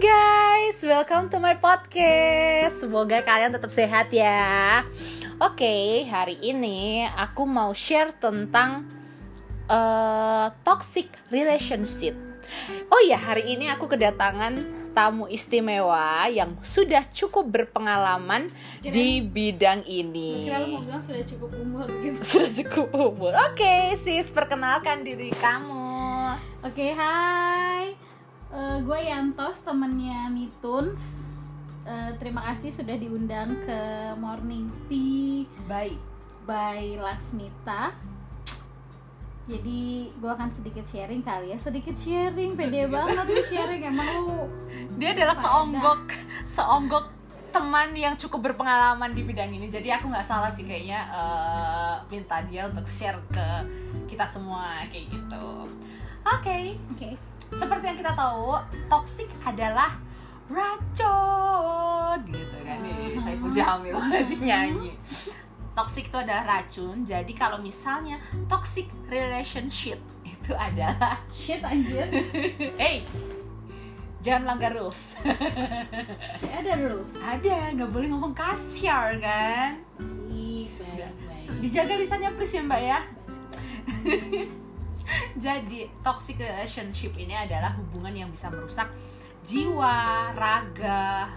guys, welcome to my podcast. Semoga kalian tetap sehat ya. Oke, hari ini aku mau share tentang uh, toxic relationship. Oh ya, hari ini aku kedatangan tamu istimewa yang sudah cukup berpengalaman Kira- di bidang ini. Kira lu mau bilang sudah cukup umur gitu. Sudah cukup umur. Oke, sis, perkenalkan diri kamu. Oke, hai. Eh, gue Yantos, temennya Mituns. Eh, terima kasih sudah diundang ke Morning Tea Baik. by Laksmita. Jadi gue akan sedikit sharing kali ya, sedikit sharing, pede Sedikit. banget lu sharing emang lu dia adalah Faedah. seonggok seonggok teman yang cukup berpengalaman di bidang ini jadi aku nggak salah sih kayaknya eh, minta dia untuk share ke kita semua kayak gitu oke Oke. Seperti yang kita tahu toxic adalah racun gitu kan nih Mhm. Saiful Jamil tadi nyanyi toxic itu adalah racun jadi kalau misalnya toxic relationship itu adalah Shit anjir. hey jangan melanggar rules Ada rules. ada nggak boleh ngomong kasar kan Baik, baik, baik. dijaga lisannya please ya mbak ya jadi toxic relationship ini adalah hubungan yang bisa merusak jiwa raga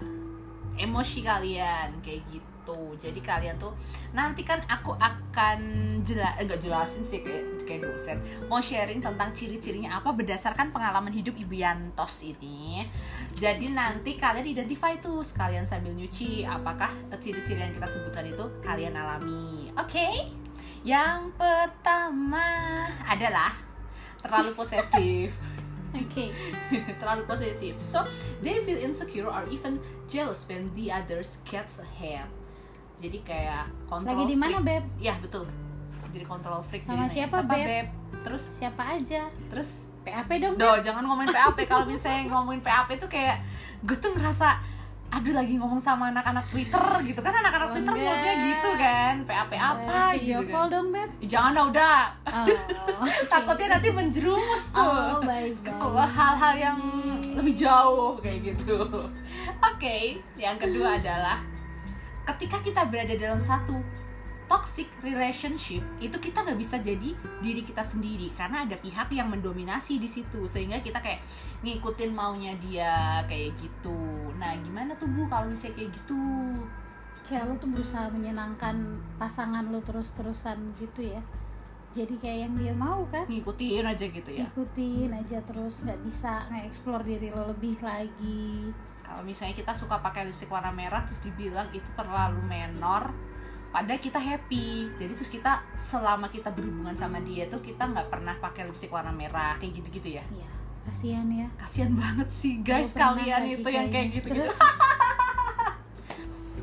emosi kalian kayak gitu. Jadi kalian tuh nanti kan aku akan jelas enggak jelasin sih kayak kayak dosen. Mau sharing tentang ciri-cirinya apa berdasarkan pengalaman hidup ibu Yantos ini. Jadi nanti kalian identify tuh sekalian sambil nyuci apakah ciri-ciri yang kita sebutkan itu kalian alami. Oke? Yang pertama adalah terlalu posesif Oke. terlalu posesif. So they feel insecure or even jealous when the others gets ahead. Jadi kayak kontrol Lagi di mana. Beb? Ya betul. Jadi kontrol freak. Sama jadi nanya, siapa, Beb?" Terus Siapa aja? terus PAP dong. Do, jangan ngomongin PAP kalau misalnya ngomongin PAP tuh kayak gue tuh ngerasa aduh lagi ngomong sama anak-anak Twitter gitu kan anak-anak Oh, Twitter enggak. modnya gitu kan PAP apa Eh, video gitu call kan. dong, Beb. Jangan dah udah Oh. takutnya nanti menjerumus tuh Oh, baik, baik. ke hal-hal yang lebih jauh kayak gitu. Oke, yang kedua adalah ketika kita berada dalam satu toxic relationship itu kita nggak bisa jadi diri kita sendiri karena ada pihak yang mendominasi di situ sehingga kita kayak ngikutin maunya dia kayak gitu. Nah, gimana tuh Bu kalau misalnya kayak gitu? Kayak lu tuh berusaha menyenangkan pasangan lu terus-terusan gitu ya. Jadi kayak yang dia mau kan? Ngikutin aja gitu ya. Ikutin aja terus nggak bisa nge-explore diri lo lebih lagi. kalau misalnya kita suka pakai lipstick warna merah terus dibilang itu terlalu menor padahal kita happy. Jadi terus kita selama kita berhubungan sama dia tuh kita nggak pernah pakai lipstick warna merah kayak gitu gitu ya? Iya, kasihan ya. kasihan banget sih guys Gua pernah kalian itu yang kayak gitu gitu Terus?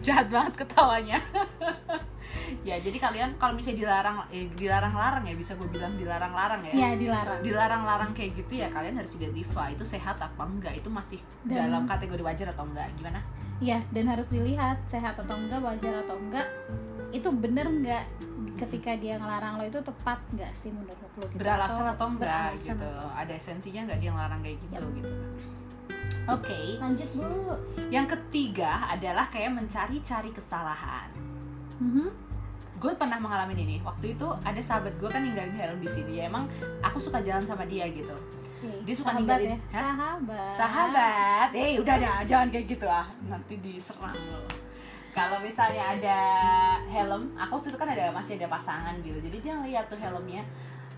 Jahat banget ketawanya. Ya jadi kalian kalau misalnya dilarang eh, dilarang-larang ya bisa gue bilang dilarang-larang ya. Ya dilarang. dilarang-larang kayak gitu ya kalian harus identify itu sehat apa enggak itu masih Dan- dalam kategori wajar atau enggak gimana? Iya, dan harus dilihat sehat atau enggak, wajar atau enggak. Itu bener enggak ketika dia ngelarang lo itu tepat enggak sih menurut lo gitu? beralasan atau, enggak beralasan gitu ada esensinya enggak dia ngelarang kayak gitu Yap. gitu oke Lanjut, Bu. yang ketiga adalah kayak mencari-cari kesalahan Mhm. gue pernah mengalami ini waktu itu ada sahabat gue kan ninggalin helm di sini ya emang aku suka jalan sama dia gitu Dia suka sahabat ninggalin- ya. Hah? Sahabat. sahabat eh udah dah jangan kayak gitu ah nanti diserang lo kalau misalnya ada helm aku waktu itu kan ada masih ada pasangan gitu. Jadi dia ngeliat tuh helmnya.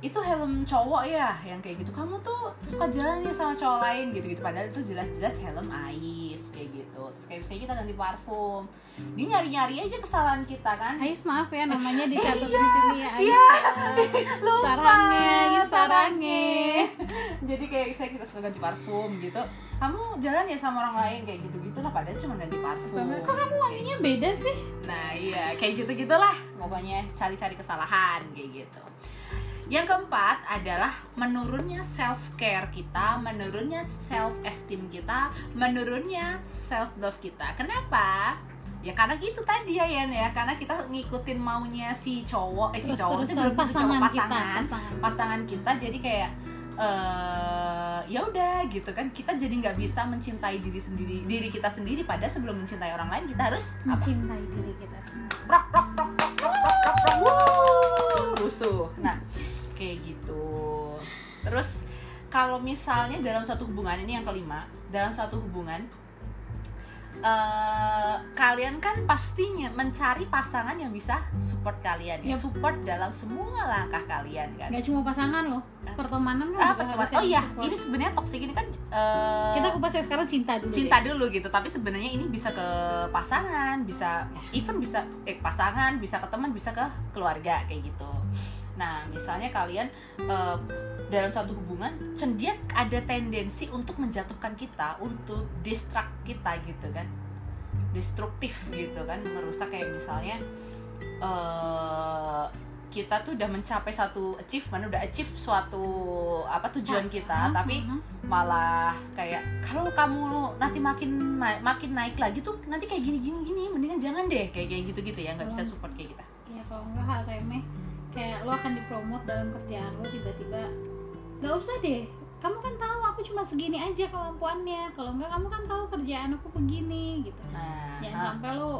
Itu helm cowok ya yang kayak gitu. Kamu tuh suka jalan ya sama cowok lain gitu gitu padahal itu jelas-jelas helm ais kayak gitu. Terus kayak misalnya kita ganti parfum dia nyari-nyari aja kesalahan kita kan Ais maaf ya namanya dicatat di sini ya Ais. Iya. ya. Sarange, Ais sarange. jadi kayak misalnya kita suka ganti parfum gitu kamu jalan ya sama orang lain kayak gitu gitu lah padahal cuma ganti parfum Kok kamu wanginya beda sih? nah iya kayak gitu gitulah pokoknya cari-cari kesalahan kayak gitu yang keempat adalah menurunnya self care kita, menurunnya self esteem kita, menurunnya self love kita. Kenapa? Ya karena gitu tadi ya Yan ya, karena kita ngikutin maunya si cowok, eh si cowok sih Terus-terusan belum tentu cowok, pasangan kita, pasangan, pasangan. pasangan kita jadi kayak eh ya udah gitu kan. Kita jadi nggak bisa mencintai diri sendiri diri kita sendiri pada sebelum mencintai orang lain kita harus apa? Mencintai diri kita sendiri. Rok, rok, rok, rok, rok, rok, rok. Wuh, rusuh. Nah kayak gitu. Terus kalau misalnya dalam satu hubungan ini yang kelima dalam satu hubungan eh, kalian kan pastinya mencari pasangan yang bisa support kalian ya Yep. support dalam semua langkah kalian kan nggak cuma pasangan loh pertemanan kan ah, pertemanan. harusnya oh iya ini sebenarnya toxic ini kan eh, kita kupas yang sekarang cinta dulu cinta deh. dulu gitu tapi sebenarnya ini bisa ke pasangan bisa even bisa eh pasangan bisa ke teman bisa ke keluarga kayak gitu nah misalnya kalian eh, dalam satu hubungan cendia ada tendensi untuk menjatuhkan kita untuk distract kita gitu kan destruktif gitu kan merusak kayak misalnya eh kita tuh udah mencapai satu achievement udah achieve suatu apa tujuan kita Mhm, tapi mhm. malah kayak kalau kamu nanti makin ma- makin naik lagi tuh nanti kayak gini gini gini mendingan jangan deh kayak kayak gitu gitu ya nggak bisa Hmm. support kayak kita ya kalau enggak hal remeh kayak lo akan dipromot dalam kerjaan lo tiba-tiba nggak usah deh. Kamu kan tahu aku cuma segini aja kemampuannya. Kalau enggak kamu kan tahu kerjaan aku begini gitu. Nah jangan ah, sampai lo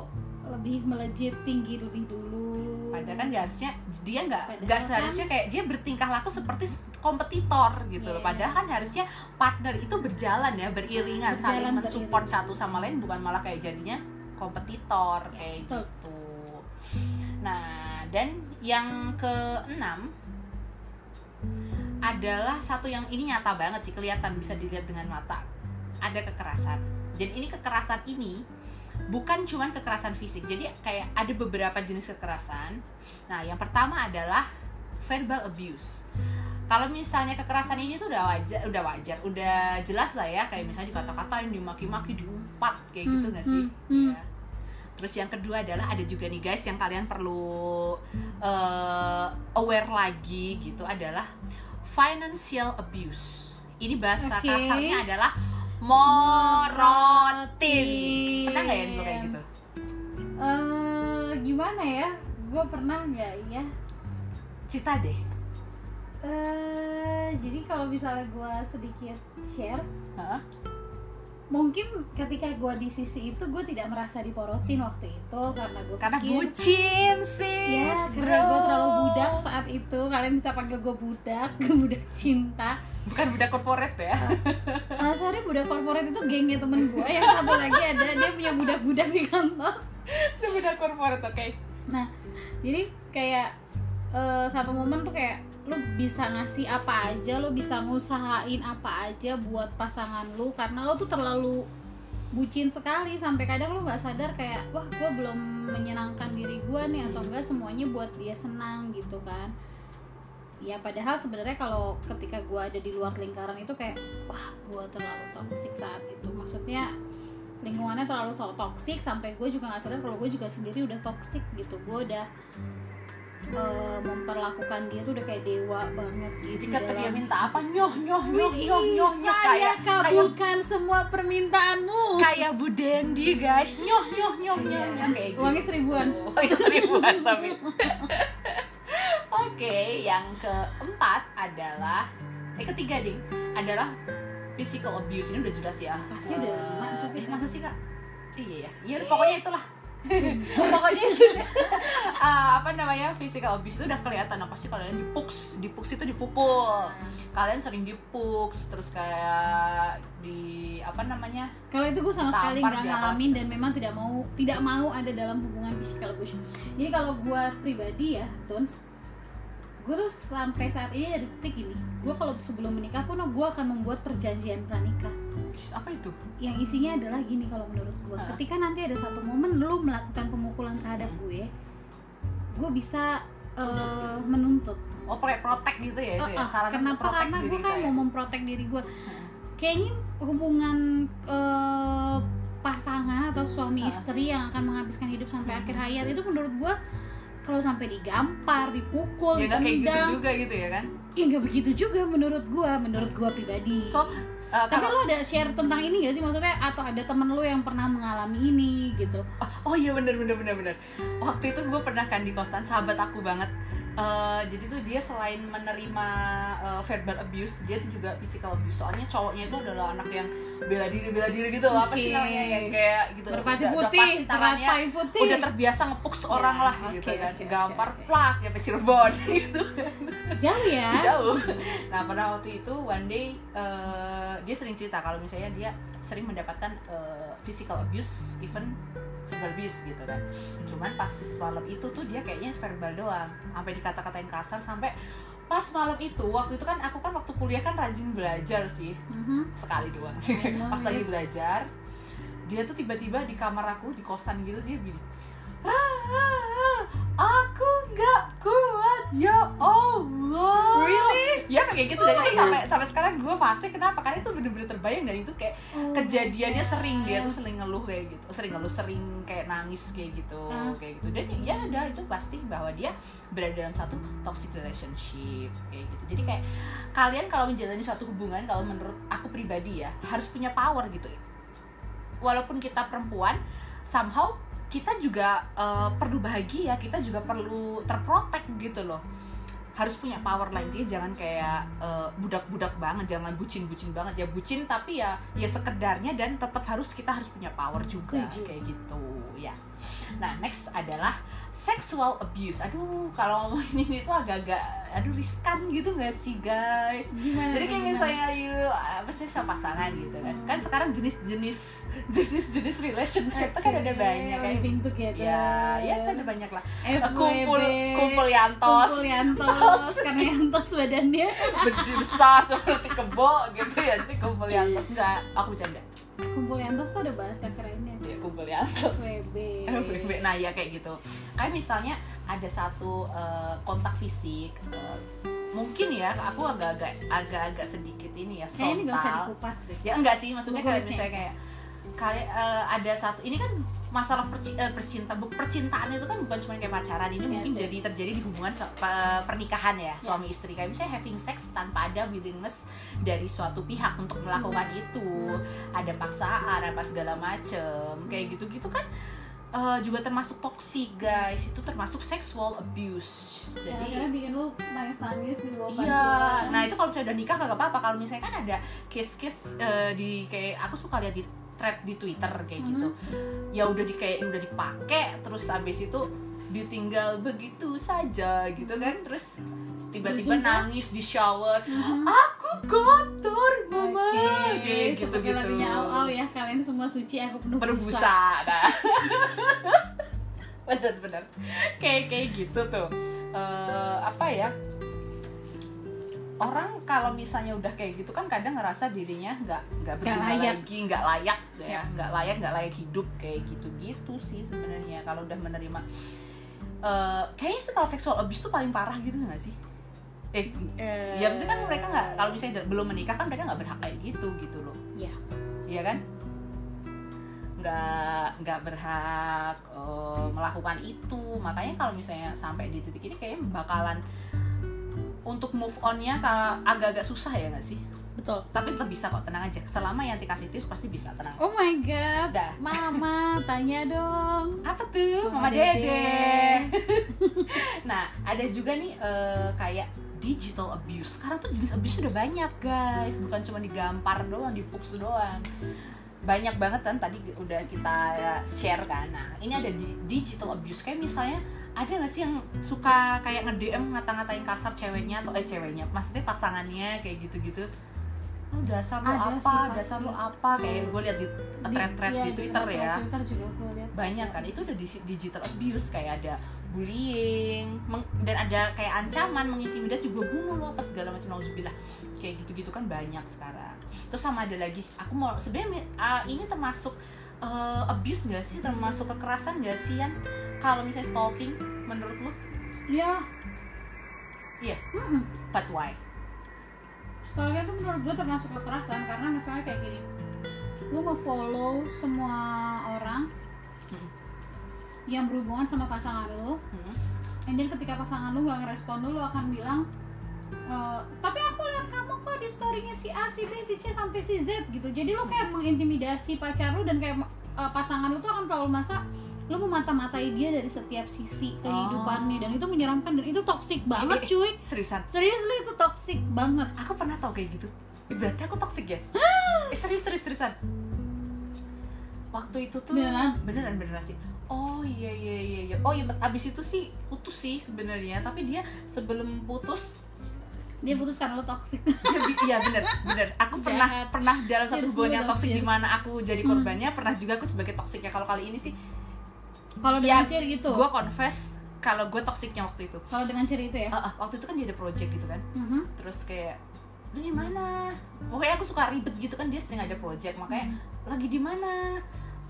lebih melejit tinggi lebih dulu. Padahal kan dia harusnya dia nggak nggak kan- seharusnya kayak dia bertingkah laku seperti kompetitor gitu loh. Iya. padahal kan harusnya partner itu berjalan ya beriringan saling Berjalan mensupport satu sama lain bukan malah kayak jadinya kompetitor Ya, kayak betul. gitu. Nah dan yang keenam adalah satu yang ini nyata banget sih kelihatan bisa dilihat dengan mata. Ada kekerasan. Dan ini kekerasan ini bukan cuman kekerasan fisik. Jadi kayak ada beberapa jenis kekerasan. Nah yang pertama adalah verbal abuse. Kalau misalnya kekerasan ini tuh udah wajar udah wajar udah jelas lah ya. Kayak misalnya dikata-katain dimaki-maki diumpat kayak gitu Hmm, nggak sih. Ya. terus yang kedua adalah ada juga nih guys yang kalian perlu eh, aware lagi gitu adalah financial abuse. Ini bahasa Oke. kasarnya adalah morotin. Pernah nggak ya dulu kayak gitu? Eh gimana ya? Gue pernah nggak ya? Cita deh. Eh jadi kalau misalnya gue sedikit share Hah? Mungkin ketika gue di sisi itu gue tidak merasa diporotin waktu itu karena gue karena pikir bucin sih ya karena gue terlalu budak saat itu. Kalian bisa panggil gue budak budak cinta. Bukan budak korporat ya. Uh, sorry budak korporat itu gengnya temen gue yang satu lagi ada dia punya budak-budak di kantor. Itu budak korporat oke. Nah jadi kayak eh, satu momen tuh kayak lu bisa ngasih apa aja lu bisa ngusahain apa aja buat pasangan lu karena lu tuh terlalu bucin sekali sampai kadang lu nggak sadar kayak wah gue belum menyenangkan diri gue nih atau enggak semuanya buat dia senang gitu kan. Ya padahal sebenarnya kalau ketika gue ada di luar lingkaran itu kayak wah gue terlalu toksik saat itu. Maksudnya lingkungannya terlalu so toksik sampai gue juga nggak sadar kalau gue juga sendiri udah toksik gitu. Gue udah eh, memperlakukan dia tuh udah kayak dewa banget gitu jika dalam- dia minta apa nyoh nyoh nyoh nyoh nyoh nyoh kayak kayak kabulkan semua permintaanmu. Kayak Bu Dendi guys. Nyoh nyoh nyoh nyoh Iya. nyoh kayak gitu. Uangnya seribuan. uangnya seribuan tapi. Oke yang keempat adalah eh ketiga ding adalah physical abuse. Ini udah jelas ya. Pasti udah Eh, lima, eh, masa sih kak? Iya ya iya pokoknya itulah pokoknya itu Ah, apa namanya physical abuse itu udah kelihatan apa sih kalian dipuks dipuks itu dipukul kalian sering dipuks terus kayak di apa namanya Kalau itu gue sama sekali nggak atas. ngalamin dan memang tidak mau tidak mau ada dalam hubungan physical abuse. Jadi kalau gue pribadi ya, Tons, gue tuh sampai saat ini dari titik ini, gue kalau sebelum menikah pun gue akan membuat perjanjian pranikah. Apa itu Yang isinya adalah gini kalau menurut gue, Ah. ketika nanti ada satu momen lu melakukan pemukulan terhadap gue, gue bisa eh, menuntut. oh pakai protek gitu ya itu Oh, ya oh, saran untuk kenapa? Karena gue kan ya? mau memprotek diri gue. Hmm. Kayaknya hubungan eh, pasangan atau suami Ah. istri yang akan menghabiskan hidup sampai Hmm. akhir hayat itu menurut gue kalau sampai digampar, dipukul, ya nggak kayak gitu juga gitu ya kan ya nggak begitu juga menurut gue, menurut gue pribadi. so uh, Tapi kalau lo ada share tentang ini gak sih? Maksudnya atau ada temen lo yang pernah mengalami ini gitu? oh iya bener bener bener bener. Waktu itu gue pernah kan di kosan sahabat aku banget Eh, jadi tuh dia selain menerima eh, verbal abuse dia tuh juga physical abuse. Soalnya cowoknya itu adalah anak yang bela diri bela diri gitu apa sih namanya yang kayak gitu. Merpati Udah- udah putih, pasti tangannya terapai putih. udah terbiasa ngepuk seorang Ya, lah oke, gitu kan. oke, gampar oke. plak ya Cirebon gitu. Jauh ya? Jauh. Nah pada waktu itu one day eh, dia sering cerita kalau misalnya dia sering mendapatkan eh, physical abuse even verbal abuse gitu kan. Cuman pas malam itu tuh dia kayaknya verbal doang. Sampai dikata-katain kasar sampai pas malam itu waktu itu kan aku kan waktu kuliah kan rajin belajar sih. Mhm. sekali doang sih. Emang pas ya? lagi belajar dia tuh tiba-tiba di kamar aku di kosan gitu dia gini "Ah, aku nggak kuat ya Allah. Really? ya kayak gitu Oh dan my itu sampai sampai sekarang gue fase kenapa? Karena itu bener-bener terbayang dan itu kayak Oh kejadiannya my sering dia tuh sering ngeluh kayak gitu. Sering ngeluh sering kayak nangis kayak gitu Ah. kayak gitu. Dan ya ada itu pasti bahwa dia berada dalam satu toxic relationship kayak gitu. Jadi kayak kalian kalau menjalani suatu hubungan kalau menurut aku pribadi ya harus punya power gitu. Walaupun kita perempuan somehow kita juga eh, perlu bahagia kita juga perlu terprotek gitu loh. Harus punya power lah intinya jangan kayak eh, budak-budak banget jangan bucin-bucin banget. Ya bucin tapi ya ya sekedarnya dan tetap harus kita harus punya power juga Setuju. kayak gitu ya. Nah next adalah sexual abuse. Aduh kalau ngomongin ini tuh agak-agak aduh riskan gitu nggak sih guys? Gimana jadi kayak gimana? misalnya you apa sih sama pasangan gitu kan. Kan sekarang jenis-jenis jenis-jenis relationship tuh kan ada banyak kan. living together ya ya ada banyak lah. FWB, kumpul kumpul yantos. Kumpul yantos karena yantos badannya. Besar seperti kebo gitu ya jadi kumpul yantos. Enggak aku bercanda. Kumpul yantos tuh ada bahasa kerennya ya. Kumpul yantos FWB FWB. nah ya kayak gitu. Kayak misalnya ada satu eh, kontak fisik eh, mungkin ya aku agak-agak agak-agak sedikit ini ya kayaknya ini gak usah frontal. dikupas deh. Ya enggak sih maksudnya kayak misalnya kayak kayak eh, ada satu ini kan masalah perci, eh, percinta percintaan itu kan bukan cuma kayak pacaran ini Yes, mungkin yes. jadi terjadi di hubungan so- pe- pernikahan ya suami istri. Kayak misalnya having sex tanpa ada willingness dari suatu pihak untuk melakukan itu. Ada paksaan apa segala macem kayak gitu gitu kan eh, juga termasuk toxic guys. Itu termasuk sexual abuse. Ya, jadi karena bikin lu nangis-nangis di bawah Iya, nah itu kalau misalnya udah nikah kagak apa-apa. Kalau misalnya kan ada case-case eh, di kayak aku suka lihat di thread di Twitter kayak gitu. Ya udah di kayak udah dipakai, terus habis itu ditinggal begitu saja gitu kan. Terus tiba-tiba nangis di shower. Mhm. Aku kotor, mama. Oke, Kayak seperti gitu-gitu. lagunya Au ya kalian semua suci aku penuh busa. berbusa nah bener-bener kayak kayak gitu tuh Eh, apa ya orang kalau misalnya udah kayak gitu kan kadang ngerasa dirinya nggak nggak berguna layak. lagi nggak layak ya nggak layak nggak layak hidup kayak gitu gitu sih sebenarnya kalau udah menerima eh kayaknya sih kalau seksual abuse tuh paling parah gitu nggak sih eh Eh, ya maksudnya kan mereka nggak kalau misalnya belum menikah kan mereka nggak berhak kayak gitu gitu loh ya Iya kan? Nggak nggak berhak eh, melakukan itu. Makanya kalau misalnya sampai di titik ini kayaknya bakalan untuk move onnya agak-agak susah ya nggak sih? Betul Tapi tetap bisa kok, tenang aja. Selama yang kasih tips pasti bisa, tenang. oh my god Udah. mama tanya dong Apa tuh, Mama, Mama Dede? Dede. nah, ada juga nih eh, kayak digital abuse. Sekarang tuh jenis abuse udah banyak, guys. Bukan cuma digampar doang, dipuks doang. Banyak banget kan tadi udah kita share kan. Nah, ini ada di digital abuse kayak misalnya ada nggak sih yang suka kayak nge-DM ngata-ngatain kasar ceweknya atau eh ceweknya, maksudnya pasangannya kayak gitu-gitu. Oh, dasar lo Ada apa, sih, dasar lo apa? Kayak gue liat di thread-thread iya, di Twitter thread ya. Twitter juga gue lihat banyak kan? Itu udah di- digital abuse kayak ada bullying meng- dan ada kayak ancaman mengintimidasi gue bunuh lo apa segala macam nauzubillah. Kayak gitu-gitu kan banyak sekarang. Terus sama ada lagi aku mau sebenarnya ah, ini termasuk eh, abuse gak sih? Termasuk kekerasan gak sih yang kalau misalnya stalking menurut lu? Ya. Iya. Mm-mm. but why Stalking itu menurut gue termasuk kekerasan karena misalnya kayak gini lu nge-follow semua orang Hmm. yang berhubungan sama pasangan lu Hmm. and then ketika pasangan lu gak ngerespon lu, lu akan bilang e, tapi aku lihat kamu kok di storynya si A, si B, si C sampai si Z gitu jadi lu kayak mengintimidasi pacar lu dan kayak eh, pasangan lu tuh akan kalau masa lo memata-matai dia dari setiap sisi kehidupannya dan itu menyeramkan dan itu toksik banget cuy. Seriusan? Seriously itu toksik banget. Aku pernah tau kayak gitu. Eh, berarti aku toxic ya? Eh, serius serius seriusan? Waktu itu tuh Beneran? beneran beneran sih. Oh iya iya iya iya. Oh iya abis itu sih putus sih sebenarnya. Tapi dia sebelum putus dia putus karena lo toksik iya bener bener. Aku pernah Jahat. pernah dalam satu hubungan yang toksik di mana aku jadi korbannya pernah juga aku sebagai toksiknya kalau kali ini sih kalau ya dengan ciri gitu? gue confess kalau gue toksiknya waktu itu. Kalau dengan ciri itu ya? Ah, ah, waktu itu kan dia ada project gitu kan. Mhm. terus kayak lu di mana? Pokoknya aku suka ribet gitu kan dia sering ada project. Makanya lagi di mana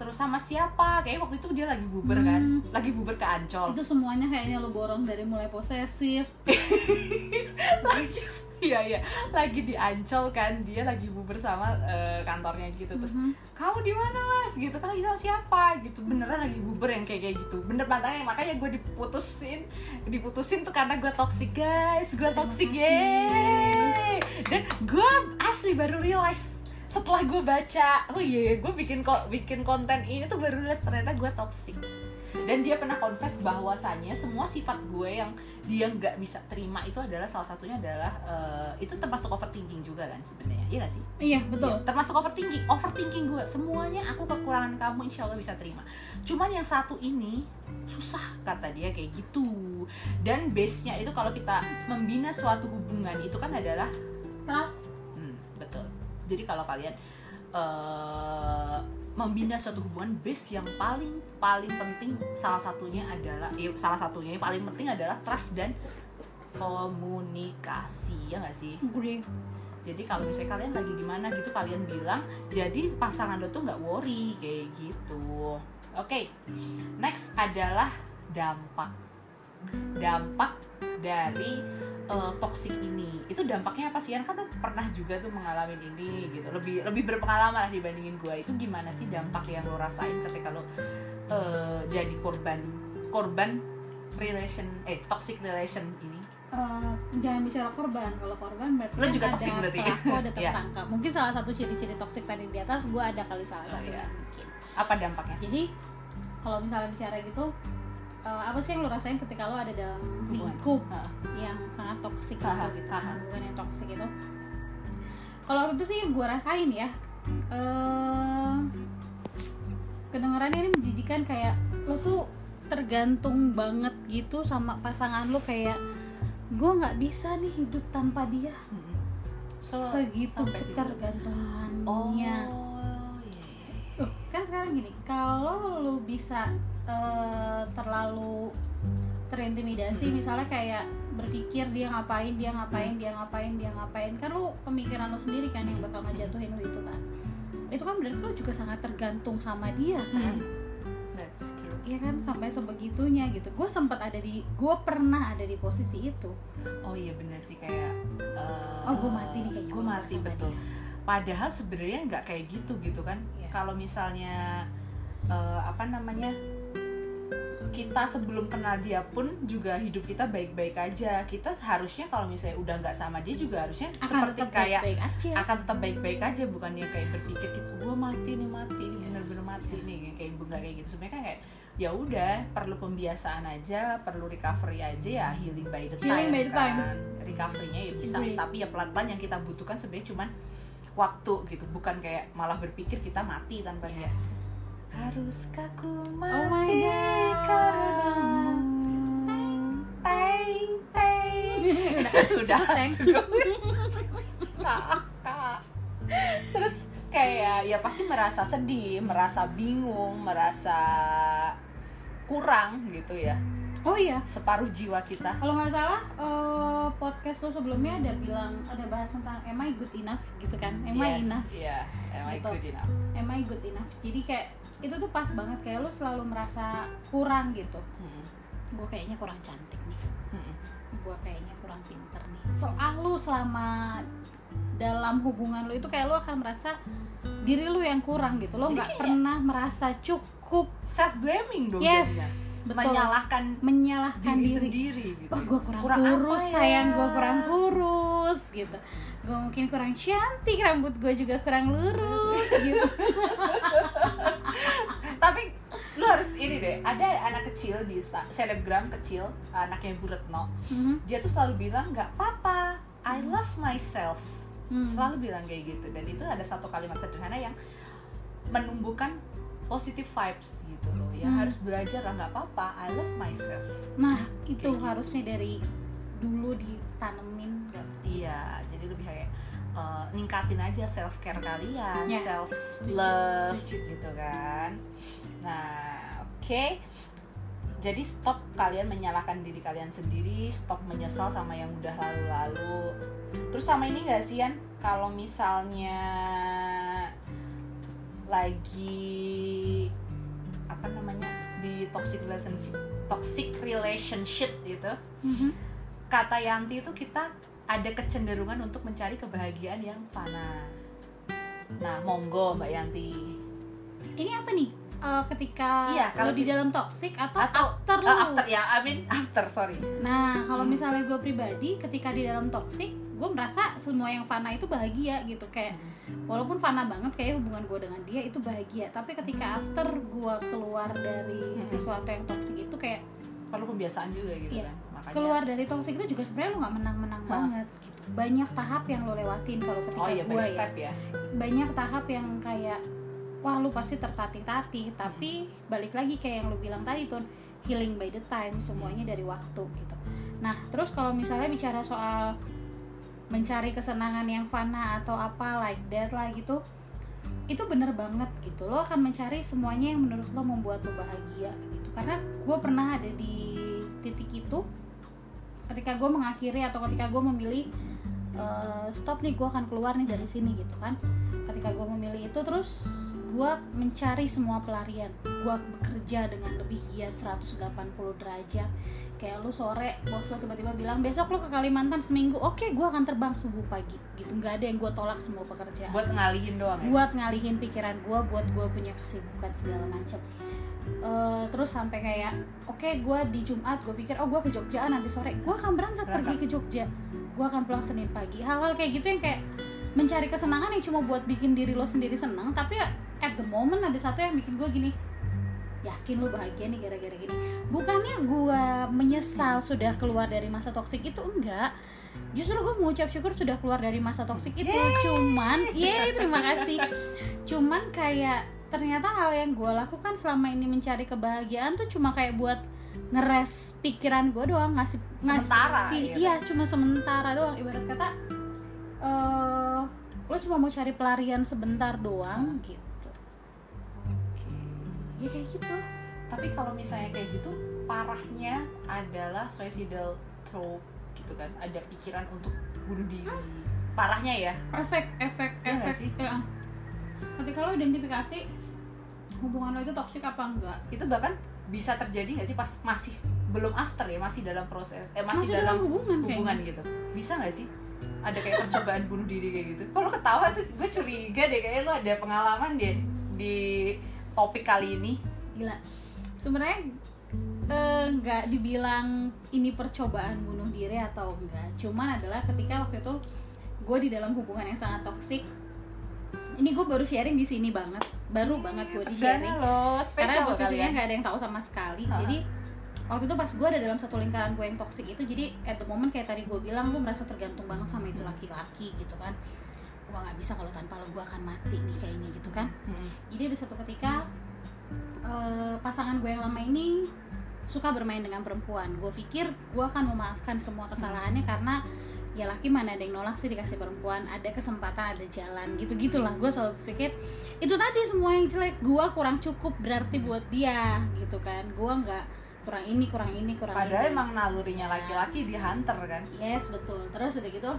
terus sama siapa? Kayak waktu itu dia lagi buber kan? Hmm. lagi buber ke ancol. Itu semuanya kayaknya lo borong dari mulai posesif. Lagi iya iya. Lagi di ancol kan dia lagi buber sama eh, kantornya gitu. Terus Mhm. kamu di mana mas? Gitu kan lagi sama siapa? Gitu. Beneran lagi buber yang kayak kayak gitu. Bener makanya makanya gue diputusin diputusin tuh karena gue toxic guys. Gue toxic yeay. Dan gue asli baru realize setelah gue baca oh iya gue bikin kok bikin konten ini tuh baru realize ternyata gue toxic. Dan dia pernah confess bahwasanya semua sifat gue yang dia nggak bisa terima itu adalah salah satunya adalah eh, itu termasuk overthinking juga kan sebenarnya iya gak sih? Iya betul. Iya, termasuk overthinking overthinking gue semuanya aku kekurangan kamu insya Allah bisa terima. Cuman yang satu ini susah kata dia kayak gitu. Dan base nya itu kalau kita membina suatu hubungan itu kan adalah trust jadi kalau kalian eh, membina suatu hubungan base yang paling paling penting salah satunya adalah ya, salah satunya yang paling penting adalah trust dan komunikasi ya nggak sih? Agree. Jadi kalau misalnya kalian lagi di mana gitu kalian bilang jadi pasangan lo tuh nggak worry kayak gitu. Oke next adalah dampak. Dampak dari eh, toxic ini. Itu dampaknya apa sih? Kan lo pernah juga tuh mengalami ini gitu. Lebih lebih berpengalaman lah dibandingin gue itu gimana sih dampak yang lo rasain ketika lo eh, jadi korban korban relation eh toxic relation ini? Eh, jangan bicara korban. Kalau korban berarti Lo kan juga ada toxic berarti. pelaku ada Iya. tersangka. Mungkin salah satu ciri-ciri toksik tadi di atas gue ada kali salah Oh, satu iya. mungkin. Apa dampaknya sih? Jadi kalau misalnya bicara gitu eh, apa sih yang lo rasain ketika lo ada dalam lingkup yang sangat toksik Aha, gitu, hubungan yang toksik itu? Kalau itu sih gue rasain ya eh kedengarannya ini menjijikan kayak lo tuh tergantung banget gitu sama pasangan lo kayak gue nggak bisa nih hidup tanpa dia. Mm-mm. So, segitu ketergantungannya. Oh, iya, iya, iya. Loh, kan sekarang gini kalau lu bisa eh, terlalu terintimidasi misalnya kayak berpikir dia ngapain dia ngapain dia ngapain dia ngapain kan lu pemikiran lu sendiri kan yang bakal ngejatuhin lu itu kan itu kan berarti lu juga sangat tergantung sama dia kan That's true. Iya kan sampai sebegitunya gitu gue sempat ada di gue pernah ada di posisi itu Oh iya bener sih kayak. eh, Oh, gua mati nih kayaknya Gue mati betul. dia. Padahal sebenarnya nggak kayak gitu gitu kan. Iya. Kalau misalnya eh, apa namanya kita sebelum kenal dia pun juga hidup kita baik-baik aja. Kita seharusnya kalau misalnya udah nggak sama dia juga harusnya akan seperti tetap kayak baik-baik aja. akan tetap baik-baik aja bukannya kayak berpikir gitu gue mati nih mati nih bener-bener mati nih kayak nggak kayak gitu. Sebenarnya kan kayak ya udah perlu pembiasaan aja perlu recovery aja ya healing by the time, Healing by the time. kan recovery-nya ya bisa tapi ya pelan-pelan yang kita butuhkan sebenarnya cuman waktu gitu bukan kayak malah berpikir kita mati tanpa dia haruskah ku mati Oh my God. karenamu teng teng udah Cukup, sayang. cukup terus kayak ya pasti merasa sedih merasa bingung merasa kurang gitu ya. Oh iya. Separuh jiwa kita. Kalau nggak salah eh, podcast lo sebelumnya ada bilang ada bahas tentang am I good enough? gitu kan. Am I yes, enough? iya. Am I Gitu. good enough? Am I good enough? Jadi kayak itu tuh pas banget kayak lo selalu merasa kurang gitu. Hmm, gue kayaknya kurang cantik nih. Hmm. gue kayaknya kurang pinter nih. Selalu selama dalam hubungan lo itu kayak lo akan merasa diri lo yang kurang gitu. Lo nggak pernah merasa cukup self blaming dong yes jadinya. betul. Menyalahkan menyalahkan diri, diri, sendiri gitu wah gue kurang, Kurang kurus ya? sayang gue kurang kurus gitu. Gue mungkin kurang cantik rambut gue juga kurang lurus gitu tapi lu harus ini deh ada anak kecil di selebgram kecil anaknya Bu Retno Mhm. dia tuh selalu bilang nggak apa-apa I love myself Hmm. selalu bilang kayak gitu dan itu ada satu kalimat sederhana yang menumbuhkan positive vibes gitu loh ya Hmm. harus belajar lah nggak apa-apa I love myself nah itu Kayak gitu. harusnya dari dulu ditanemin nggak? iya uh, ningkatin aja self care kalian Ya, self love setuju. gitu kan. Nah oke. Jadi stop kalian menyalahkan diri kalian sendiri stop menyesal sama yang udah lalu-lalu. Terus sama ini gak sih Yan? Kalau misalnya lagi apa namanya di toxic relationship toxic relationship gitu. Mhm. kata Yanti itu kita ada kecenderungan untuk mencari kebahagiaan yang fana. Nah, monggo Mbak Yanti. ini apa nih Eh, ketika Iya, kalau di di- dalam toxic atau, Atau after lu after ya, I mean after sorry. nah kalau Hmm. misalnya gue pribadi ketika di dalam toxic gue merasa semua yang fana itu bahagia gitu kayak walaupun fana banget kayak hubungan gue dengan dia itu bahagia tapi ketika after gue keluar dari Hmm. sesuatu yang toxic itu kayak Perlu pembiasaan juga gitu Iya. kan. Makanya. Keluar dari toxic itu juga sebenarnya lo nggak menang-menang banget gitu. Banyak tahap yang lo lewatin kalau ketika Oh iya, gue ya. step ya. banyak tahap yang kayak wah lu pasti tertatih-tatih. Tapi balik lagi kayak yang lu bilang tadi tuh healing by the time semuanya dari waktu gitu. Nah terus kalau misalnya bicara soal mencari kesenangan yang fana atau apa like that lah gitu itu bener banget gitu. Lo akan mencari semuanya yang menurut lo membuat lo bahagia gitu. Karena gue pernah ada di titik itu ketika gue mengakhiri atau ketika gue memilih eh, stop nih gue akan keluar nih dari sini gitu kan. Ketika gue memilih itu terus gue mencari semua pelarian. Gue bekerja dengan lebih giat 180 derajat. Kayak lu sore bos lo tiba-tiba bilang besok lo ke Kalimantan seminggu. Oke gue akan terbang subuh pagi. Gitu nggak ada yang gue tolak semua pekerjaan. Buat ngalihin doang ya. buat ngalihin pikiran gue buat gue punya kesibukan segala macam Eh, terus sampai kayak oke gue di Jumat gue pikir oh gue ke Jogja nanti sore. Gue akan berangkat Berangkat. pergi ke Jogja. Gue akan pulang Senin pagi. Hal-hal kayak gitu yang kayak mencari kesenangan yang cuma buat bikin diri lo sendiri senang tapi ya at the moment ada satu yang bikin gue gini yakin lo bahagia nih gara-gara gini. Bukannya gue menyesal sudah keluar dari masa toksik itu enggak. Justru gue mengucap syukur sudah keluar dari masa toksik itu. Cuman yeay terima kasih. Cuman kayak ternyata hal yang gue lakukan selama ini mencari kebahagiaan tuh cuma kayak buat ngeres pikiran gue doang ngasih Sementara, ngasih gitu. iya cuma sementara doang ibarat kata eh lo cuma mau cari pelarian sebentar doang gitu Oke. ya kayak gitu Tapi kalau misalnya kayak gitu, parahnya adalah suicidal thought gitu kan. Ada pikiran untuk bunuh diri. Parahnya ya. efek efek Iya nggak efek sih? ya. ketika lo identifikasi hubungan lo itu toksik apa enggak Itu bahkan bisa terjadi nggak sih pas masih belum after ya, masih dalam proses eh masih, Masih dalam dalam, hubungan hubungan kayaknya. gitu. Bisa nggak sih? Ada kayak percobaan bunuh diri kayak gitu. Kalau ketawa tuh gue curiga deh kayak lo ada pengalaman deh di topik kali ini. gila sebenarnya eh, nggak dibilang ini percobaan bunuh diri atau enggak cuman adalah ketika waktu itu gue di dalam hubungan yang sangat toksik ini gue baru sharing di sini banget. Baru banget gue di sharing. karena posisinya kalian. nggak ada yang tahu sama sekali. Ha-ha. jadi waktu itu pas gue ada dalam satu lingkaran gue yang toksik itu jadi at the moment kayak tadi gue bilang lu merasa tergantung banget sama itu laki-laki gitu kan. Gue nggak bisa kalau tanpa lo gue akan mati nih kayaknya gitu kan. Hmm. jadi ada satu ketika eh, pasangan gue yang lama ini suka bermain dengan perempuan. Gue pikir gue akan memaafkan semua kesalahannya karena ya laki mana ada yang nolak sih dikasih perempuan ada kesempatan ada jalan gitu gitulah gue selalu pikir itu tadi semua yang jelek gue kurang cukup berarti buat dia gitu kan gue nggak kurang ini kurang ini kurang Padahal ini emang nalurinya laki-laki di hunter kan. Yes betul. Terus udah gitu,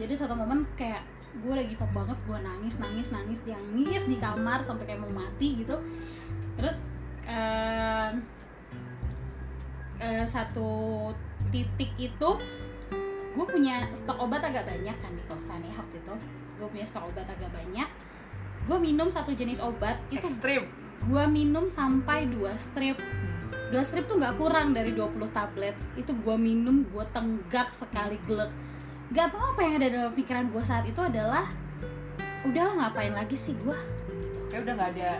jadi satu momen kayak gue lagi up banget, gue nangis nangis nangis, dia nangis di kamar sampai kayak mau mati gitu. Terus em, eh, satu titik itu gue punya stok obat agak banyak kan di kosan ya waktu itu. Gue punya stok obat agak banyak. Gue minum satu jenis obat itu Ekstrim. gue minum sampai dua strip. Dua strip tuh nggak kurang dari 20 tablet. Itu gue minum gue tenggak sekali glek. Gak tau apa yang ada dalam pikiran gue saat itu adalah udahlah ngapain lagi sih gue gitu. Kayak udah nggak ada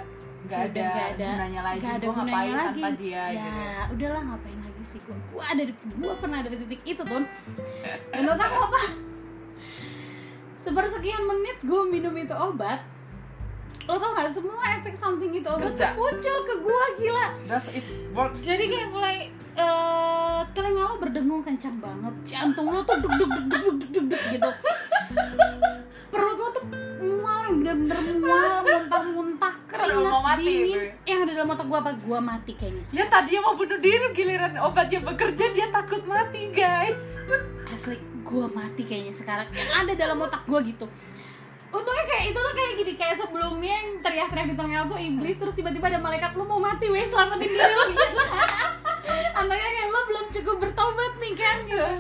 nggak ada, nggak ada gunanya lagi nggak ada gunanya ngapain lagi. tanpa dia ya. Gitu udahlah ngapain sih gue gue ada di gue pernah ada di titik itu tuh dan lo tahu apa? Sepersekian menit gue minum itu obat lo tau gak semua efek samping itu obat Kerja. muncul ke gue gila. Does it works. Jadi kayak mulai eh telinga lo berdengung kencang banget. Jantung lo tuh deg deg deg deg deg deg deg gitu. Perut lo tuh bener-bener mual muntah-muntah keringat mau mati dingin. itu ya. yang ada dalam otak gue apa? Gue mati kayaknya sih. Ya tadinya mau bunuh diri giliran obatnya bekerja dia takut mati guys. asli gue mati kayaknya sekarang. Yang ada dalam otak gue gitu. Untungnya kayak itu tuh kayak gini kayak sebelumnya yang teriak-teriak di tengah tuh iblis terus tiba-tiba ada malaikat lu mau mati wes selamatin diri lu. Anaknya kayak lo belum cukup bertobat nih kan? Gitu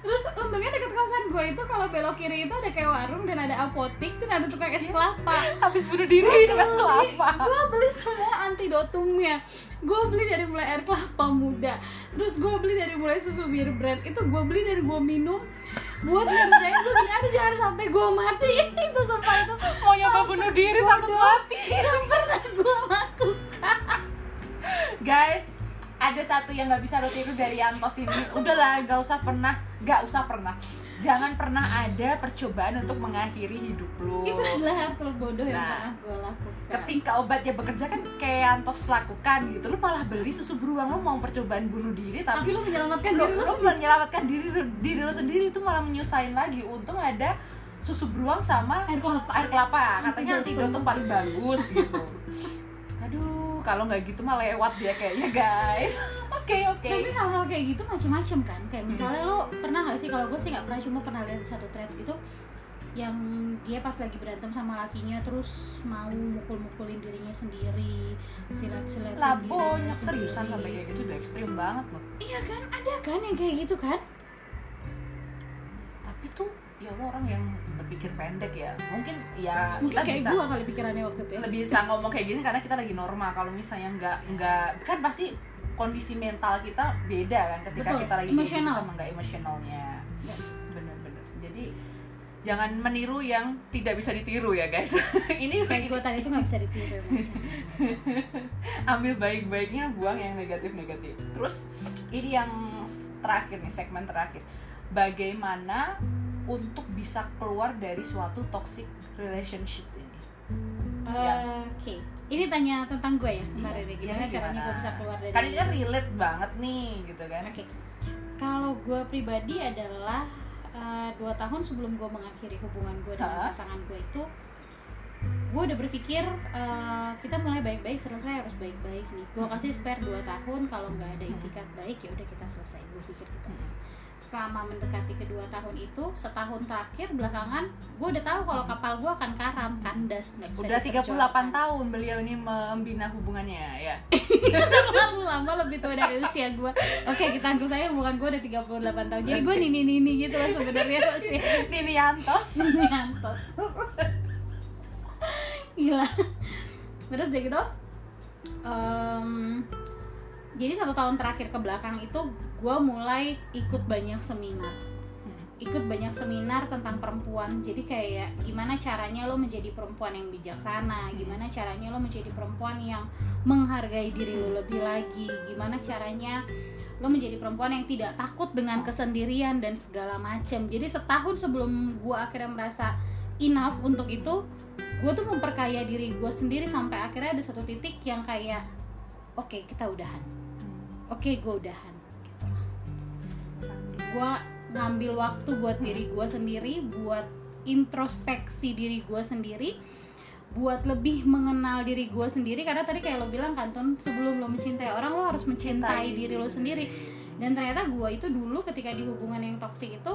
terus untungnya kosan gue itu kalau belok kiri itu ada kayak warung dan ada apotik dan ada tukang es kelapa. Habis bunuh diri minum es kelapa. gue beli semua antidotumnya. Gue beli dari mulai air kelapa muda. Terus gue beli dari mulai susu bir brand itu gue beli dari gue minum. Buat ngerjain gue bilang aduh jangan sampai gue mati. Itu sumpah itu. Mau nyoba bunuh diri takut mati. yang pernah gue lakukan. Guys, ada satu yang nggak bisa lo tiru dari Antos ini. Udahlah, nggak usah pernah, nggak usah pernah. Jangan pernah ada percobaan untuk mengakhiri hidup lo. itu adalah hal terbodoh yang Nah, pernah gue lakukan. Ketika obatnya bekerja kan kayak Antos lakukan gitu, lo malah beli susu beruang lo mau percobaan bunuh diri tapi tapi, lu menyelamatkan lo, diri lu lo menyelamatkan diri diri lo sendiri itu malah menyusahin lagi. Untung ada susu beruang sama air kelapa. air kelapa. Katanya antidotum paling bagus gitu aduh kalau nggak gitu mah lewat dia kayaknya guys. Oke oke. Tapi hal-hal kayak gitu macem-macem kan? Kayak misalnya lo pernah gak sih kalau gue sih nggak pernah cuma pernah lihat satu thread gitu yang dia pas lagi berantem sama lakinya terus mau mukul-mukulin dirinya sendiri silat-silatin labonya seriusan sampai kayak gitu udah ekstrim banget loh. Iya kan? Ada kan yang kayak gitu kan? Tapi tuh ya lo orang yang berpikir pendek ya mungkin ya mungkin kita kayak bisa gue kali pikirannya waktu itu ya lebih bisa ngomong kayak gini karena kita lagi normal kalau misalnya nggak nggak kan pasti kondisi mental kita beda kan ketika Betul, kita lagi emosional. sama nggak emosionalnya Ya. bener-bener jadi jangan meniru yang tidak bisa ditiru ya guys ini kayak gue tadi tuh nggak bisa ditiru. Jangan. ambil baik-baiknya buang yang negatif-negatif terus ini yang terakhir nih segmen terakhir bagaimana untuk bisa keluar dari suatu toxic relationship ini. Ya. Oke, ini tanya tentang gue ya kemarin Iya, ya. Gimana iya, caranya gimana? gue bisa keluar dari kan ini kan relate banget nih gitu kan. Oke, kalau gue pribadi adalah uh, dua tahun sebelum gue mengakhiri hubungan gue dengan pasangan gue itu, gue udah berpikir uh, kita mulai baik-baik selesai harus baik-baik nih. Gue kasih spare dua tahun kalau nggak ada itikat baik ya udah kita selesai. Gue pikir gitu. Hmm. Selama mendekati kedua tahun itu, setahun terakhir belakangan, gue udah tahu kalau kapal gue akan karam, kandas, nggak bisa udah 38 diperjuangkan. tahun beliau ini membina hubungannya ya terlalu lama lebih tua dari usia gue oke kita anggap saya hubungan gue udah 38 tahun jadi gue nini nini gitu loh sebenarnya usia Nini Yantos nini antos gila. Terus deh gitu em, jadi satu tahun terakhir ke belakang itu gue mulai ikut banyak seminar. Ikut banyak seminar tentang perempuan. Jadi kayak gimana caranya lo menjadi perempuan yang bijaksana? Gimana caranya lo menjadi perempuan yang menghargai diri lo lebih lagi? Gimana caranya lo menjadi perempuan yang tidak takut dengan kesendirian dan segala macam jadi setahun sebelum gue akhirnya merasa enough untuk itu gue tuh memperkaya diri gue sendiri sampai akhirnya ada satu titik yang kayak oke kita udahan. Oke gue udahan. Gue ngambil waktu buat diri gue sendiri buat introspeksi diri gue sendiri buat lebih mengenal diri gue sendiri. Karena tadi kayak lo bilang kan Ton sebelum lo mencintai orang lo harus mencintai diri lo sendiri. dan ternyata gue itu dulu ketika di hubungan yang toksik itu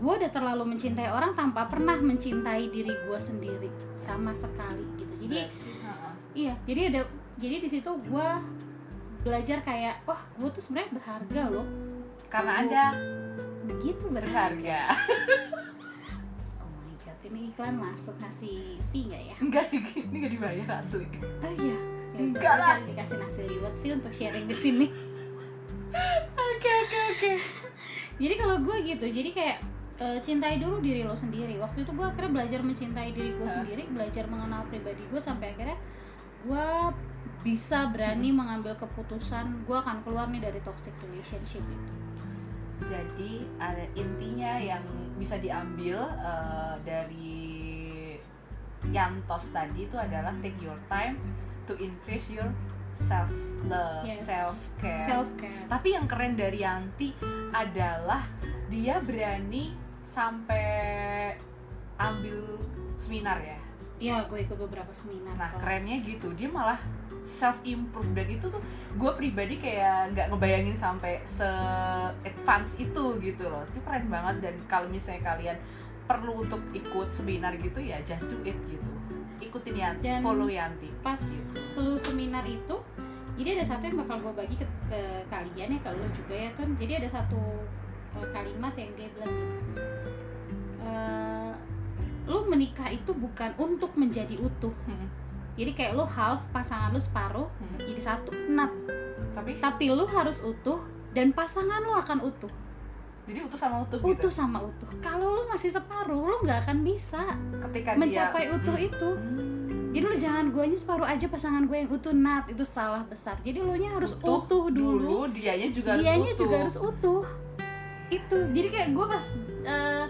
gue udah terlalu mencintai orang tanpa pernah mencintai diri gue sendiri sama sekali gitu. Jadi Heeh. iya jadi ada jadi di situ gue belajar kayak wah gue tuh sebenarnya berharga loh. Karena Oh. anda begitu berharga. Oh my god ini iklan masuk ngasih fee nggak ya? Enggak sih ini nggak dibayar asli. Oh iya ya Enggak lah. dikasih nasi liwet sih untuk sharing di sini. Oke oke oke. Jadi kalau gue gitu jadi kayak eh, cintai dulu diri lo sendiri waktu itu gue akhirnya belajar mencintai diri gue Hah? sendiri belajar mengenal pribadi gue sampai akhirnya gue bisa berani mengambil keputusan gue akan keluar nih dari toxic relationship itu jadi ada intinya yang bisa diambil eh, dari Yantos tadi itu adalah take your time to increase your self love, Yes. self care. self care Tapi yang keren dari Yanti adalah dia berani sampai ambil seminar ya. ya gue ikut beberapa seminar Nah kelas. kerennya gitu. Dia malah self improve dan itu tuh gue pribadi kayak nggak ngebayangin sampai se advance itu gitu loh. Itu keren banget. Dan kalau misalnya kalian perlu untuk ikut seminar gitu ya just do it gitu. Ikutin Yanti Dan follow Yanti. pas Gitu. seluruh seminar itu jadi ada satu yang bakal gue bagi ke, ke kalian ya ke lo juga ya kan jadi ada satu eh, kalimat yang dia bilang gini eh, lu menikah itu bukan untuk menjadi utuh. Hmm. jadi kayak lu half pasangan lu separuh Hmm. jadi satu not tapi? Tapi lu harus utuh dan pasangan lu akan utuh. Jadi utuh sama utuh, utuh gitu sama utuh. Kalau lu masih separuh lu nggak akan bisa ketika mencapai dia utuh Hmm. itu. Hmm. jadi lu jangan guanya separuh aja pasangan gue yang utuh nat itu salah besar. Jadi lu nya harus utuh, Utuh dulu, dianya juga harus dianya utuh. juga harus utuh. Itu. Jadi kayak gue pas eh,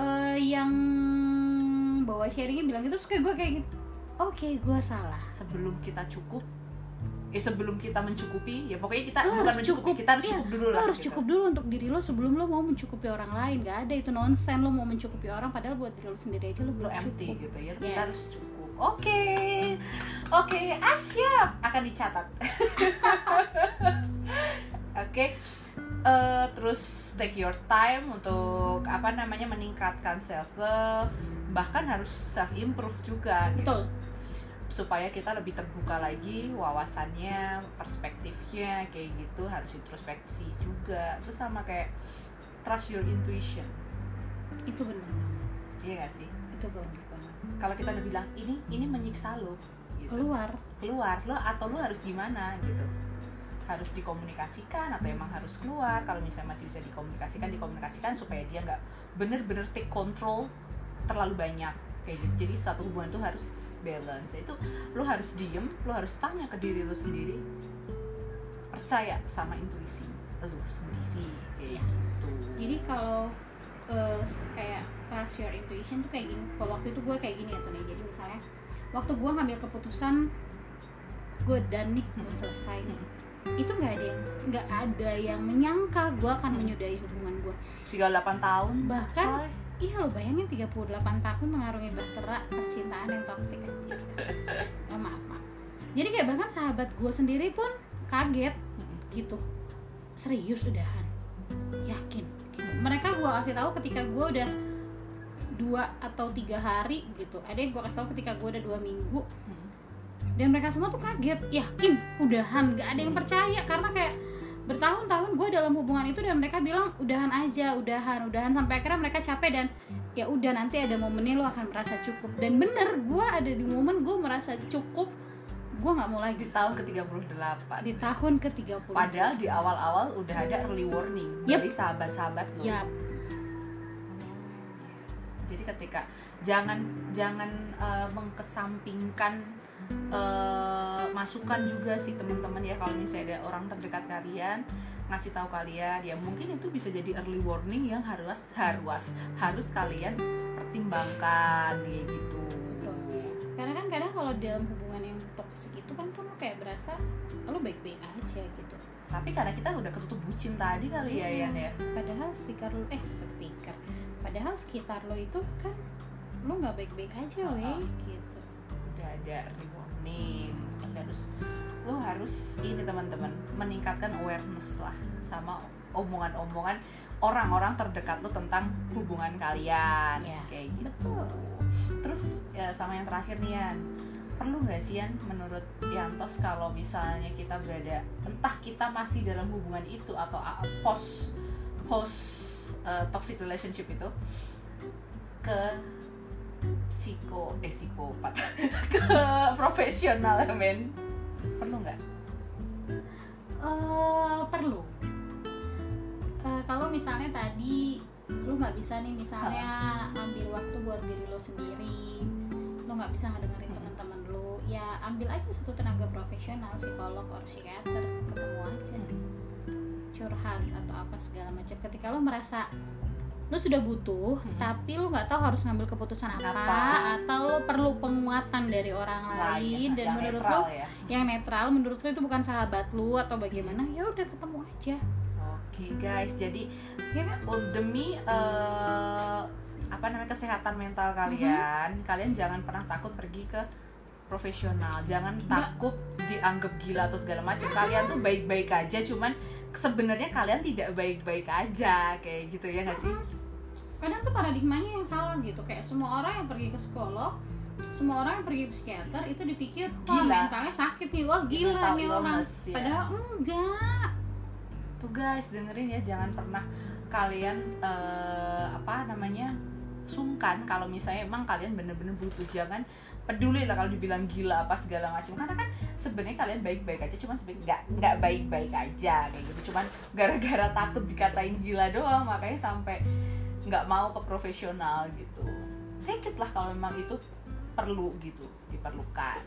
eh, yang bawa sharingnya bilang gitu terus kayak gue kayak gitu. Oke gue salah. Sebelum kita cukup eh sebelum kita mencukupi ya pokoknya kita Lo harus mencukupi cukup, kita harus iya, cukup dulu lo lah harus gitu. cukup dulu untuk diri lo sebelum lo mau mencukupi orang lain. Gak ada itu nonsen lo mau mencukupi orang padahal buat diri lo sendiri aja lo lo belum empty cukup. gitu ya kita Yes. harus cukup. Oke. Oke ah siap. Akan dicatat. Oke Eh, terus take your time untuk apa namanya meningkatkan self love bahkan harus self improve juga gitu. betul. Supaya kita lebih terbuka lagi wawasannya perspektifnya kayak gitu. Harus introspeksi juga. Terus sama kayak trust your intuition. Itu benar iya gak sih? Itu benar banget. Kalau kita udah bilang ini ini menyiksa lo gitu. keluar. Keluar. Lo atau lo harus gimana gitu harus dikomunikasikan atau emang harus keluar. Kalau misalnya masih bisa dikomunikasikan dikomunikasikan supaya dia nggak bener-bener take control terlalu banyak. Kayak gitu. Jadi satu hubungan tuh harus balance. Itu lo harus diem lo harus tanya ke diri lo sendiri percaya sama intuisi lo sendiri. Kayak Iya. gitu. Jadi kalau eh, kayak trust your intuition tuh kayak gini. Kalau waktu itu gue kayak gini ya tuh nih jadi misalnya waktu gue ngambil keputusan gue dan nih gue selesai nih itu nggak ada yang nggak ada yang menyangka gue akan menyudahi hubungan gue 38 tahun Bahkan coy. iya lo bayangin 38 tahun mengarungi bahtera percintaan yang toksik aja oh, maaf maaf. Jadi kayak bahkan sahabat gue sendiri pun kaget gitu. Serius udahan. Yakin gitu. mereka gue kasih tahu ketika gue udah dua atau tiga hari gitu. Ada yang gue kasih tahu ketika gue udah dua minggu Hmm. Dan mereka semua tuh kaget yakin udahan gak ada yang percaya. Karena kayak bertahun-tahun gue dalam hubungan itu dan mereka bilang udahan aja udahan udahan. Sampai akhirnya mereka capek dan ya udah nanti ada momennya lo akan merasa cukup. Dan bener gue ada di momen gue merasa cukup. Gue nggak mau lagi. Di tahun ke 38 di tahun ke 30 Padahal di awal-awal udah ada early warning Yep. dari sahabat-sahabat lo. ya Jadi ketika jangan jangan eh, mengkesampingkan eh, masukan juga sih teman-teman ya kalau misalnya ada orang terdekat kalian ngasih tahu kalian ya mungkin itu bisa jadi early warning yang harus harus harus kalian pertimbangkan kayak gitu. karena kan kadang kalau dalam hubungan yang toksik itu kan tuh lo kayak berasa lo baik-baik aja gitu Tapi karena kita udah ketutup bucin tadi kali ya Yan ya. padahal stiker lo eh stiker padahal sekitar lo itu kan lo nggak baik-baik aja Uh-uh. weh gitu udah ada early warning harus lu harus ini teman-teman meningkatkan awareness lah sama omongan-omongan orang-orang terdekat lu tentang hubungan kalian. Ya, kayak gitu. Betul. terus ya sama yang terakhir nih Yan. Perlu nggak sih Yan menurut Yantos kalau misalnya kita berada entah kita masih dalam hubungan itu atau post post uh, toxic relationship itu ke psiko eh psikopat ke profesional ya men. Perlu nggak? Eh perlu. Eh, kalau misalnya tadi lu nggak bisa nih misalnya ambil waktu buat diri lo sendiri lo nggak bisa ngedengerin teman-teman lo ya ambil aja satu tenaga profesional psikolog or psikiater ketemu aja. Curhat atau apa segala macam. Ketika lo merasa lo sudah butuh Hmm. tapi lo nggak tahu harus ngambil keputusan apa, Apa. atau lo perlu penguatan dari orang lain dan yang menurut lo ya. yang netral menurut lo itu bukan sahabat lo atau bagaimana ya udah ketemu aja Oke guys, jadi ya kan demi eh, apa namanya kesehatan mental kalian, Mm-hmm. kalian jangan pernah takut pergi ke profesional. Jangan takut dianggap gila atau segala macam. Kalian tuh baik-baik aja, cuman sebenarnya kalian tidak baik-baik aja kayak gitu ya nggak sih? Kadang tuh paradigmanya yang salah gitu. Kayak semua orang yang pergi ke psikolog semua orang yang pergi ke psikiater itu dipikir wah Gila. mentalnya sakit nih. Wah gila Mental nih orang. Ya. padahal enggak. Tuh guys, dengerin ya. Jangan pernah kalian eh, apa namanya sungkan kalau misalnya emang kalian bener-bener butuh. Jangan peduli lah kalau dibilang gila apa segala macam. Karena kan sebenarnya kalian baik-baik aja cuman sebenarnya nggak nggak baik-baik aja kayak gitu. Cuman gara-gara takut dikatain gila doang makanya sampai nggak mau ke profesional gitu. Take it lah kalau memang itu perlu gitu diperlukan.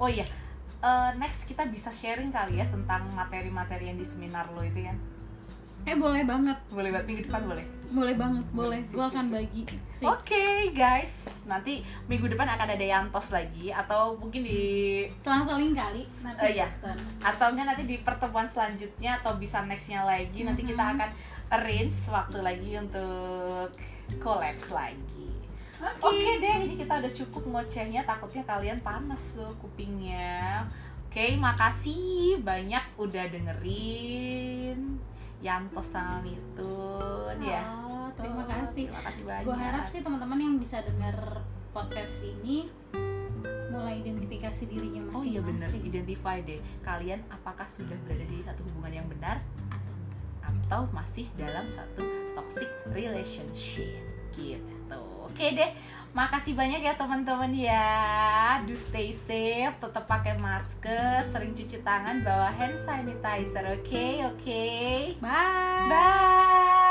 Oh iya eh, next kita bisa sharing kali ya tentang materi-materi yang di seminar lo itu kan eh boleh banget. Boleh buat minggu depan boleh. Boleh banget boleh. Gue akan bagi. Oke guys, nanti minggu depan akan ada Yantos lagi atau mungkin di selang-seling kali nanti iya. pesan. atau nanti di pertemuan selanjutnya atau bisa nextnya lagi nanti kita akan arrange waktu lagi untuk collabs lagi. oke Oke deh, ini kita udah cukup ngocehnya. Takutnya kalian panas tuh kupingnya. Oke, makasih banyak udah dengerin Yantos sama Mitun ya. Oh, terima kasih Terima kasih banyak. gue harap sih teman-teman yang bisa dengar podcast ini mulai identifikasi dirinya Oh iya bener, masing-masing identify deh Kalian apakah sudah berada di satu hubungan yang benar Atau masih dalam satu toxic relationship Gitu. Oke deh, makasih banyak ya teman-teman ya. Do stay safe, tetap pakai masker Sering cuci tangan, bawa hand sanitizer Oke, oke. Bye. Bye